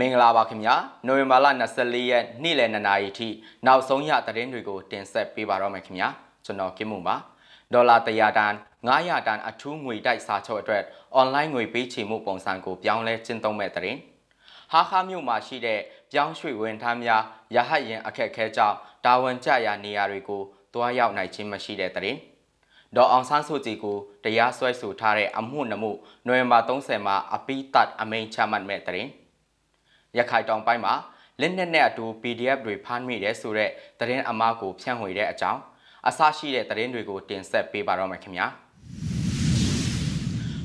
မင်္ဂလာပါခင်ဗျာနိုဝင်ဘာလ24ရက်နေ့လယ်2နာရီထိနောက်ဆုံးရသတင်းတွေကိုတင်ဆက်ပေးပါတော့မယ်ခင်ဗျာကျွန်တော်ကင်မွန်ပါဒေါ်လာ100တန်900တန်အထူးငွေတိုက်စာချုပ်အတွက်အွန်လိုင်းငွေပေးချေမှုပုံစံကိုပြောင်းလဲကျင့်သုံးမဲ့သတင်းဟာခါမြို့မှာရှိတဲ့ပြောင်းရွှေ့ဝင်ထမ်းများရဟတ်ရင်အခက်ခဲကြောင့်တာဝန်ကျရာနေရာတွေကိုတွားရောက်နိုင်ခြင်းမရှိတဲ့သတင်းဒေါ်အောင်ဆန်းစုကြည်ကိုတရားစွဲဆိုထားတဲ့အမှုနှမှုနိုဝင်ဘာ30မှာအပိတတ်အမိန့်ချမှတ်မဲ့သတင်း ရခိုင်တောင်ပိုင်းမှာလက်နက်နဲ့အတူ PDF တွေဖမ်းမိတယ်ဆိုတဲ့သတင်းအမှားကိုဖြန့်ဝေတဲ့အကြောင်းအစရှိတဲ့သတင်းတွေကိုတင်ဆက်ပေးပါတော့မယ်ခင်ဗျာ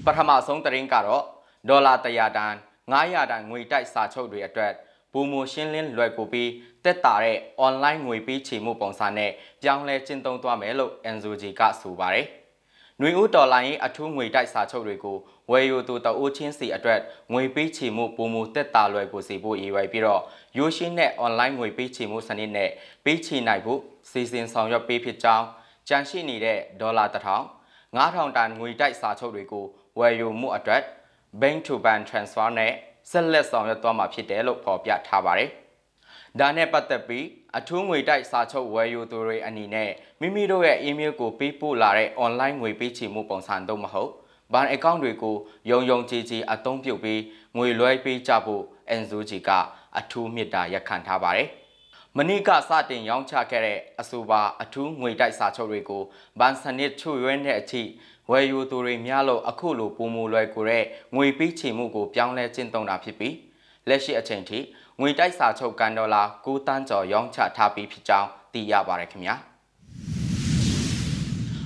ပထမဆုံးသတင်းကတော့ဒေါ်လာ100တန်900တန်ငွေတိုက်စာချုပ်တွေအတွက်ဘူမိုရှင်းလင်းလွယ်ကူပြီးတက်တာတဲ့ online ငွေပေးချေမှုပုံစံနဲ့ပြောင်းလဲကျင့်သုံးသွားမယ်လို့ NZG ကဆိုပါတယ်။ နွေဦးဒေါ်လာရင်အထူးငွေတိုက်စာချုပ်တွေကိုဝယ်ယူသူတအိုးချင်းစီအတွက်ငွေပေးချေမှုပုံမှုတက်တာလွယ်ကိုစီဖို့ရည်ရွယ်ပြီးတော့ရိုးရှင်းတဲ့ online ငွေပေးချေမှုစနစ်နဲ့ပေးချေနိုင်ဖို့စီစဉ်ဆောင်ရွက်ပေးဖြစ်ကြောင်းကြန့်ရှိနေတဲ့ဒေါ်လာတစ်ထောင်9000တန်ငွေတိုက်စာချုပ်တွေကိုဝယ်ယူမှုအတွက် bank to bank transfer နဲ့ဆက်လက်ဆောင်ရွက်သွားမှာဖြစ်တယ်လို့ဖော်ပြထားပါတယ် ဒါနဲ့ပတ်သက်ပြီးအထူးငွေတိုက်စာချုပ်ဝယ်ယူသူတွေအနေနဲ့မိမိတို့ရဲ့ email ကိုပေးပို့လာတဲ့ online ငွေပေးချေမှုပုံစံတော့မဟုတ်ဘဏ်အကောင့်တွေကိုယုံယုံကြည်ကြည်အသုံးပြုပြီးငွေလွှဲပေးကြဖို့ NZG ကအထူးမြစ်တာရက်ခံထားပါတယ်။မနိကစတင်ရောင်းချခဲ့တဲ့အဆိုပါအထူးငွေတိုက်စာချုပ်တွေကိုဘန်စနစ်ချွေရွဲတဲ့အထိဝယ်ယူသူတွေများလို့အခုလိုပုံမူလွယ်ကိုတဲ့ငွေပေးချေမှုကိုပြောင်းလဲကျင့်သုံးတာဖြစ်ပြီး လက်ရှိအချိန်ထိငွေတိုက်စာချုပ်ကန်ဒေါ်လာ9တန်းကျော်ရောင်းချထားပြီးဖြစ်ကြောင်းသိရပါတယ်ခင်ဗျာ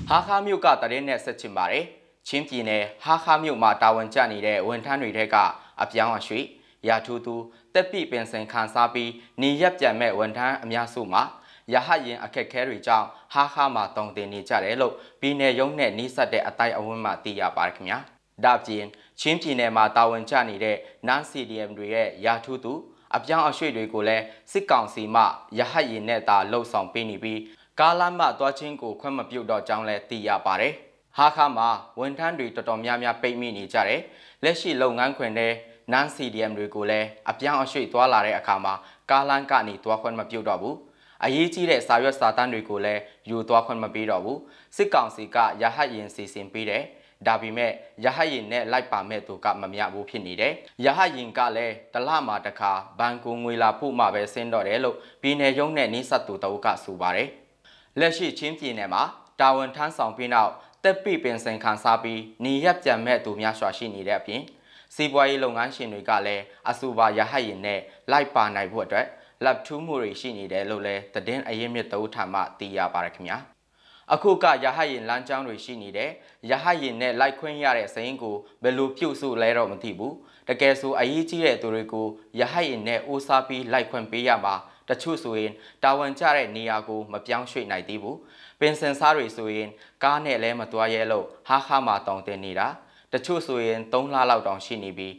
ဟာခါမြို့ကတရင်နဲ့ဆက်ချင်ပါတယ်ချင်းပြည်နယ်ဟာခါမြို့မှာတာဝန်ကျနေတဲ့ဝန်ထမ်းတွေထက်ကအပြောင်းအရွှေ့ရာထူးသူတက်ပိပင်စင်ခံစားပြီးနေရက်ပြန်မဲ့ဝန်ထမ်းအများစုမှာရဟရင်အခက်ခဲတွေကြောင့်ဟာခါမှာတုံတင်နေကြတယ်လို့ပြည်နယ်ရုံးနဲ့နှိစက်တဲ့အတိုင်းအဝန်းမှာသိရပါတယ်ခင်ဗျာ ဒါပြင်ချင်းပြည်နယ်မှာတာဝန်ကျနေတဲ့နန် CDM တွေရဲ့ရာထူးသူအပြောင်းအရွှေ့တွေကိုလည်းစစ်ကောင်စီမှရဟတ်ရင်နဲ့သာလှုပ်ဆောင်ပေးနေပြီးကားလမ်းမှသွားချင်းကိုခွင့်မပြုတော့ကြောင်းလည်းသိရပါတယ်။ဟာခါမှာဝန်ထမ်းတွေတော်တော်များများပိတ်မိနေကြတယ်။လက်ရှိလုပ်ငန်းခွင်တဲ့နန် CDM တွေကိုလည်းအပြောင်းအရွှေ့သွားလာတဲ့အခါမှာကားလမ်းကနေသွားခွင့်မပြုတော့ဘူး။အရေးကြီးတဲ့စာရွက်စာတမ်းတွေကိုလည်းယူသွားခွင့်မပေးတော့ဘူး။စစ်ကောင်စီကရဟတ်ရင်စီစဉ်ပေးတယ်။ ဒါပေမဲ့ရဟရင်နဲ့လိုက်ပါမဲ့သူကမမြဘူးဖြစ်နေတယ်ရဟရင်ကလည်းတလမှာတခါဘန်ကူငွေလာဖို့မှပဲဆင်းတော့တယ်လို့ပြည်နယ်ရုံးနဲ့နှိစက်သူတအုပ်ကဆိုပါတယ်လက်ရှိချင်းပြည်နယ်မှာတာဝန်ထမ်းဆောင်ပြီးနောက်တက်ပိပင်စင်ခံစားပြီးနေရက်ပြန်မဲ့သူများစွာရှိနေတဲ့အပြင်စီးပွားရေးလုပ်ငန်းရှင်တွေကလည်းအဆိုပါရဟရင်နဲ့လိုက်ပါနိုင်ဖို့အတွက်လက်ထူးမှုတွေရှိနေတယ်လို့လည်းသတင်းအရင်းမြစ်တအုပ်ထံမှသိရပါတယ်ခင်ဗျာ အခုကရဟရင်လမ်းကြောင်းတွေရှိနေတယ်ရဟရင်နဲ့လိုက်ခွင့်ရတဲ့စရင်ကိုဘယ်လိုပြုတ်စုလဲတော့မသိဘူးတကယ်ဆိုအရေးကြီးတဲ့သူတွေကိုရဟရင်နဲ့အိုးစားပြီးလိုက်ခွင့်ပေးရမှာတချို့ဆိုရင်တာဝန်ကျတဲ့နေရာကိုမပြောင်းရွှေ့နိုင်သေးဘူးပင်စင်စားတွေဆိုရင်ကားနဲ့လဲမသွားရဲလို့ဟာခါမှတောင်းတင်နေတာတချို့ဆိုရင်3လလောက်တောင်ရှိနေပြီး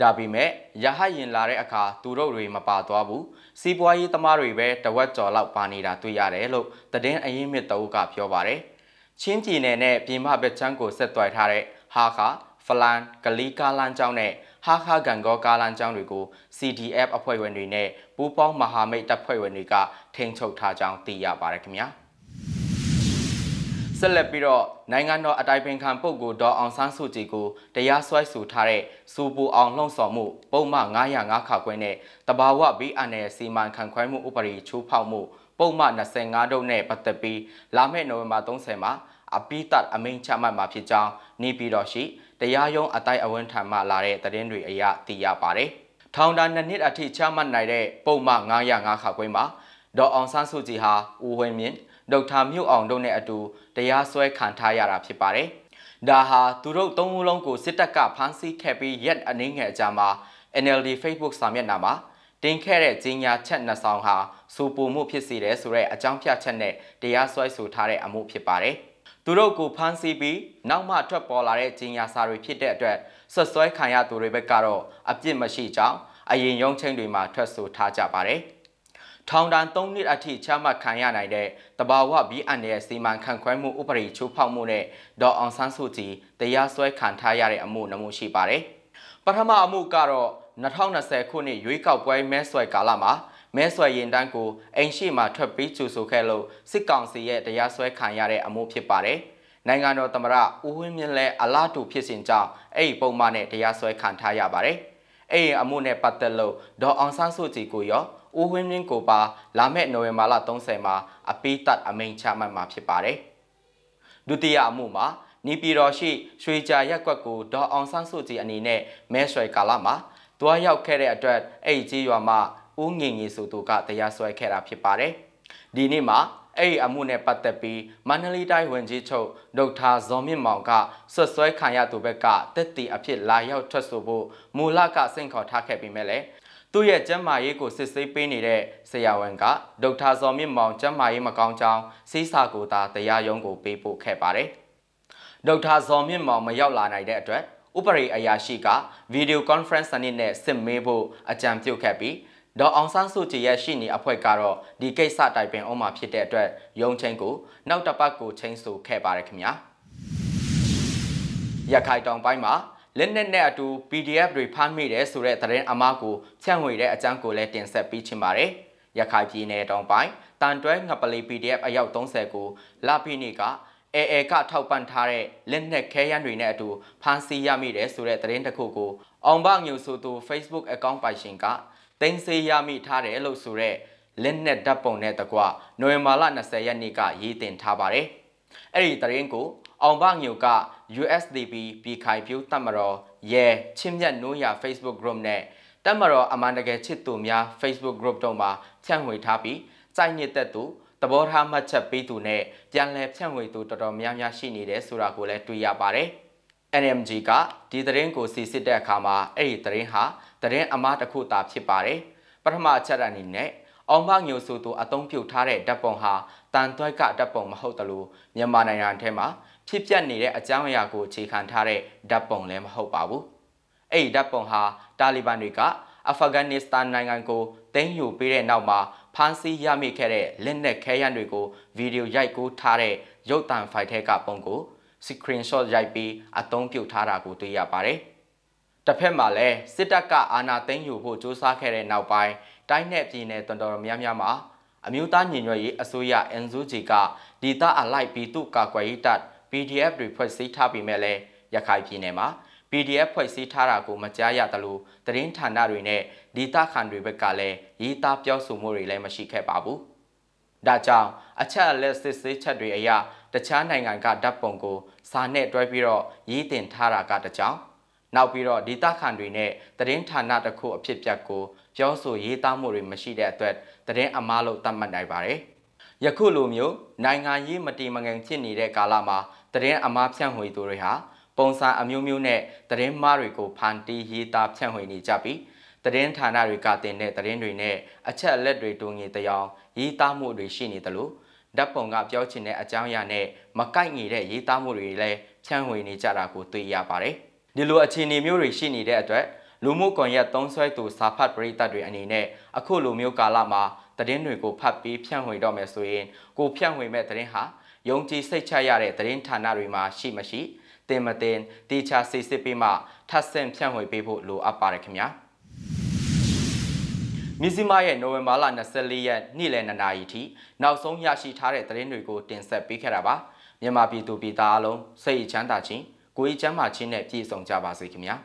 ဒါပေမဲ့ရဟရင်လာတဲ့အခါသူတို့တွေမပါသွားဘူးစီးပွားရေးသမားတွေပဲတဝက်ကျော်လောက်ပါနေတာတွေ့ရတယ်လို့သတင်းအရင်းမြစ်တအုပ်ကပြောပါတယ်ချင်းပြည်နယ်နဲ့ပြည်မဘက်ချမ်းကိုဆက်သွယ်ထားတဲ့ဟာခါဖလန်ဂလီကာလန်ကျောင်းနဲ့ဟာခါဂန်ဂောကာလန်ကျောင်းတွေကို CDF အဖွဲ့ဝင်တွေနဲ့ပူးပေါင်းမဟာမိတ်တပ်ဖွဲ့ဝင်တွေကထိန်းချုပ်ထားကြောင်းသိရပါတယ်ခင်ဗျာ။ ဆက်လက်ပြီးတော့နိုင်ငံတော်အတိုင်ပင်ခံပုဂ္ဂိုလ်ဒေါ်အောင်ဆန်းစုကြည်ကိုတရားစွဲဆိုထားတဲ့စူပူအောင်လှုံ့ဆော်မှုပုံမှန်905ခါခွဲနဲ့တဘာဝဘီအန်နယ်စီမံခန့်ခွဲမှုဥပဒေချိုးဖောက်မှုပုံမှန်25ဒုတ်နဲ့ပတ်သက်ပြီးလာမယ့်နိုဝင်ဘာ30မှာအပိတတ်အမိန့်ချမှတ်မှာဖြစ်ကြောင်းနေပြည်တော်ရှိတရားရုံးအတိုက်အဝန်းထံမှလာတဲ့သတင်းတွေအရသိရပါတယ်။ထောင်ဒဏ်နှစ်နှစ်အထိချမှတ်နိုင်တဲ့ပုံမှန်905ခါခွဲမှာဒေါ်အောင်ဆန်းစုကြည်ဟာဦးဝင်းမြင့် ဒေါက်တာမြို့အောင်တို့နဲ့အတူတရားစွဲခံထားရတာဖြစ်ပါတယ်။ဒါဟာသူတို့သုံးဦးလုံးကိုစစ်တပ်ကဖမ်းဆီးခဲ့ပြီးရက်အနည်းငယ်အကြာမှာ NLD Facebook စာမျက်နှာမှာတင်ခဲ့တဲ့ကြီးညာချက်နှစ်ဆောင်ဟာစူပူမှုဖြစ်စေတယ်ဆိုတဲ့အကြောင်းပြချက်နဲ့တရားစွဲဆိုထားတဲ့အမှုဖြစ်ပါတယ်။သူတို့ကိုဖမ်းဆီးပြီးနောက်မှထွက်ပေါ်လာတဲ့ကြီးညာစာတွေဖြစ်တဲ့အတွက်ဆွဆွဲခံရသူတွေဘက်ကတော့အပြစ်မရှိကြောင်းအရင်ရုံးချင်းတွေမှာထွက်ဆိုထားကြပါတယ်။ ထောင်ဒဏ်3နှစ်အထိချမှတ်ခံရနိုင်တဲ့တဘာဝဘီအန်ရဲ့စီမံခန့်ခွဲမှုဥပဒေချိုးဖောက်မှုနဲ့ဒေါ်အောင်ဆန်းစုကြည်တရားစွဲခံထားရတဲ့အမှုနှမှုရှိပါတယ်။ပထမအမှုကတော့2020ခုနှစ်ရွေးကောက်ပွဲမဲဆွယ်ကာလမှာမဲဆွယ်ရင်တန်းကိုအိမ်ရှိမှထွက်ပြီးကျူဆိုခဲ့လို့စစ်ကောင်စီရဲ့တရားစွဲခံရတဲ့အမှုဖြစ်ပါတယ်။နိုင်ငံတော်သမ္မတဦးဝင်းမြင့်လည်းအလားတူဖြစ်စဉ်ကြောင့်အဲ့ဒီပုံမှန်နဲ့တရားစွဲခံထားရပါတယ်။အဲ့ဒီအမှုနဲ့ပတ်သက်လို့ဒေါ်အောင်ဆန်းစုကြည်ကိုရော ဦးဝင်းမြင့်ကိုပါလာမယ့်နိုဝင်ဘာလ30မှာအပိတတ်အမိန့်ချမှတ်မှာဖြစ်ပါတယ်။ဒုတိယအမှုမှာနီပြည်တော်ရှိရွှေကြာရက်ကွက်ကိုဒေါ်အောင်ဆန်းစုကြည်အနေနဲ့မဲဆွယ်ကာလမှာတွားရောက်ခဲ့တဲ့အတွက်အဲ့ဒီကြီးရွာမှာဦးငင်ငီဆိုသူကတရားစွဲခဲ့တာဖြစ်ပါတယ်။ဒီနေ့မှာအဲ့ဒီအမှုနဲ့ပတ်သက်ပြီးမန္တလေးတိုင်းဝန်ကြီးချုပ်ဒေါက်တာဇော်မြင့်မောင်ကဆွတ်ဆွဲခံရသူဘက်ကတက်တီအဖြစ်လာရောက်ထွက်ဆိုဖို့မူလကစင့်ခေါ်ထားခဲ့ပြီးမဲ့လေ သူ့ရဲ့ကျမ်းမာရေးကိုစစ်ဆေးပေးနေတဲ့ဆရာဝန်ကဒေါက်တာဇော်မြင့်မောင်ကျမ်းမာရေးမကောင်းကြောင်းစီးစာကိုသာတရားရုံးကိုပေးပို့ခဲ့ပါတယ်။ဒေါက်တာဇော်မြင့်မောင်မရောက်လာနိုင်တဲ့အတွက်ဥပဒေအရာရှိကဗီဒီယိုကွန်ဖရင့်စနစ်နဲ့စစ်မေးဖို့အကြံပြုခဲ့ပြီးဒေါ်အောင်ဆန်းစုကြည်ရဲ့ရှိနေအဖွဲ့ကတော့ဒီကိစ္စတိုင်ပင်အောင်မှာဖြစ်တဲ့အတွက်ရုံချင်းကိုနောက်တစ်ပတ်ကိုချင်းဆိုခဲ့ပါတယ်ခင်ဗျာရခိုင်တောင်ပိုင်းမှာ လက်နက်နဲ့အတူ PDF တွေဖမ်းမိတယ်ဆိုတဲ့သတင်းအမှားကိုဖြန့်ဝေတဲ့အကြောင်းကိုလည်းတင်ဆက်ပေးချင်ပါတယ်ရခိုင်ပြည်နယ်တောင်ပိုင်းတန်တွဲငပလီ PDF အယောက်30ကိုလာပီနီကအဲအဲကထောက်ပံ့ထားတဲ့လက်နက်ခဲယမ်းတွေနဲ့အတူဖမ်းဆီးရမိတယ်ဆိုတဲ့သတင်းတစ်ခုကိုအောင်ဘညိုဆိုသူ Facebook account ပိုင်ရှင်ကတင်စေးရမိထားတယ်လို့ဆိုတဲ့လက်နက်ဓာတ်ပုံနဲ့တကွနိုဝင်ဘာလ20ရက်နေ့ကရေးတင်ထားပါတယ်။အဲ့ဒီသတင်းကို အောင်ဘညိုက USDP ပြည်ခိုင်ဖြူတမတော်ရဲချင်းမြတ်နိုးရ Facebook group နဲ့တမတော်အမှန်တကယ်ချစ်သူများ Facebook group တို့မှာဖြန့်ဝေထားပြီးစိုက်နှစ်သက်သူသဘောထားမှတ်ချက်ပေးသူနဲ့ပြန်လည်ဖြန့်ဝေသူတော်တော်များများရှိနေတယ်ဆိုတာကိုလည်းတွေ့ရပါတယ်။ NMG ကဒီသတင်းကိုစီစစ်တဲ့အခါမှာအဲ့ဒီသတင်းဟာသတင်းအမှားတစ်ခုသာဖြစ်ပါတယ်။ပထမအချက်အနေနဲ့ အောင်မညိုဆိုသူအသုံးပြုထားတဲ့ဓာတ်ပုံဟာတန်သွဲကဓာတ်ပုံမဟုတ်တလို့မြန်မာနိုင်ငံထဲမှာဖြစ်ပျက်နေတဲ့အကြောင်းအရာကိုအခြေခံထားတဲ့ဓာတ်ပုံလည်းမဟုတ်ပါဘူး။အဲ့ဒီဓာတ်ပုံဟာတာလီဘန်တွေကအာဖဂန်နစ္စတန်နိုင်ငံကိုသိမ်းယူပေးတဲ့နောက်မှာဖမ်းဆီးရမိခဲ့တဲ့လက်နက်ခဲယမ်းတွေကိုဗီဒီယိုရိုက်ကူးထားတဲ့ရုပ်သံဖိုင်ထဲကပုံကို screenshot ရိုက်ပြီးအသုံးပြုထားတာကိုတွေ့ရပါတယ်။ တစ်ဖက်မှာလည်းစစ်တပ်ကအာဏာသိမ်းယူဖို့စ조사ခဲ့တဲ့နောက်ပိုင်းတိုင်းနယ်ပြည်နယ်တော်တော်များများမှာအမျိုးသားညီညွတ်ရေးအစိုးရ NUG ကဒေသအလိုက်ပြည်သူ့ကာကွယ်ရေးတပ် PDF တွေဖွဲ့စည်းထားပြီးမဲ့လဲရခိုင်ပြည်နယ်မှာ PDF ဖွဲ့စည်းထားတာကိုမကြားရသလိုသတင်းဌာနတွေနဲ့ဒေသခံတွေဘက်ကလည်းရေးသားပြောဆိုမှုတွေလည်းမရှိခဲ့ပါဘူး။ဒါကြောင့်အချက်အလက်စစ်ဆေးချက်တွေအရတခြားနိုင်ငံကဓာတ်ပုံကိုစာနဲ့တွဲပြီးတော့ရေးတင်ထားတာကတကြောင် နောက်ပြီးတော့ဒေသခံတွေနဲ့သတင်းဌာနတစ်ခုအဖြစ်ပြက်ကိုပြောဆိုရေးသားမှုတွေမရှိတဲ့အတွက်သတင်းအမားလို့သတ်မှတ်နိုင်ပါတယ်။ယခုလိုမျိုးနိုင်ငံရေးမတိမငင်ဖြစ်နေတဲ့ကာလမှာသတင်းအမားဖြန့်ဝေသူတွေဟာပုံစံအမျိုးမျိုးနဲ့သတင်းမှားတွေကိုဖန်တီးရေးသားဖြန့်ဝေနေကြပြီးသတင်းဌာနတွေကတင်တဲ့သတင်းတွေနဲ့အချက်အလက်တွေတူညီတဲ့အောင်ရေးသားမှုတွေရှိနေသလိုဓာတ်ပုံကပြောချင်တဲ့အကြောင်းအရာနဲ့မကိုက်ညီတဲ့ရေးသားမှုတွေလည်းဖြန့်ဝေနေကြတာကိုတွေ့ရပါတယ်။ ဒီလိုအခြေအနေမျိုးတွေရှိနေတဲ့အတွက်လူမှုကွန်ရက်သုံးဆွဲသူစာဖတ်ပရိသတ်တွေအနေနဲ့အခုလိုမျိုးကာလမှာသတင်းတွေကိုဖတ်ပြီးဖြန့်ဝေတော့မယ်ဆိုရင်ကိုဖြန့်ဝေမဲ့သတင်းဟာယုံကြည်စိတ်ချရတဲ့သတင်းဌာနတွေမှာရှိမရှိတင်မတင်တေချာစစ်စစ်ပြီးမှထပ်ဆင့်ဖြန့်ဝေပေးဖို့လိုအပ်ပါတယ်ခင်ဗျာမြစီမရဲ့နိုဝင်ဘာလ24ရက်နေ့လယ်2နာရီထိနောက်ဆုံးရရှိထားတဲ့သတင်းတွေကိုတင်ဆက်ပေးခဲ့တာပါမြန်မာပြည်သူပြည်သားအလုံးစိတ်ချမ်းသာခြင်း ကိုယ်ချမ်းသာခြင်းနဲ့ပြည့်စုံကြပါစေခင်ဗျာ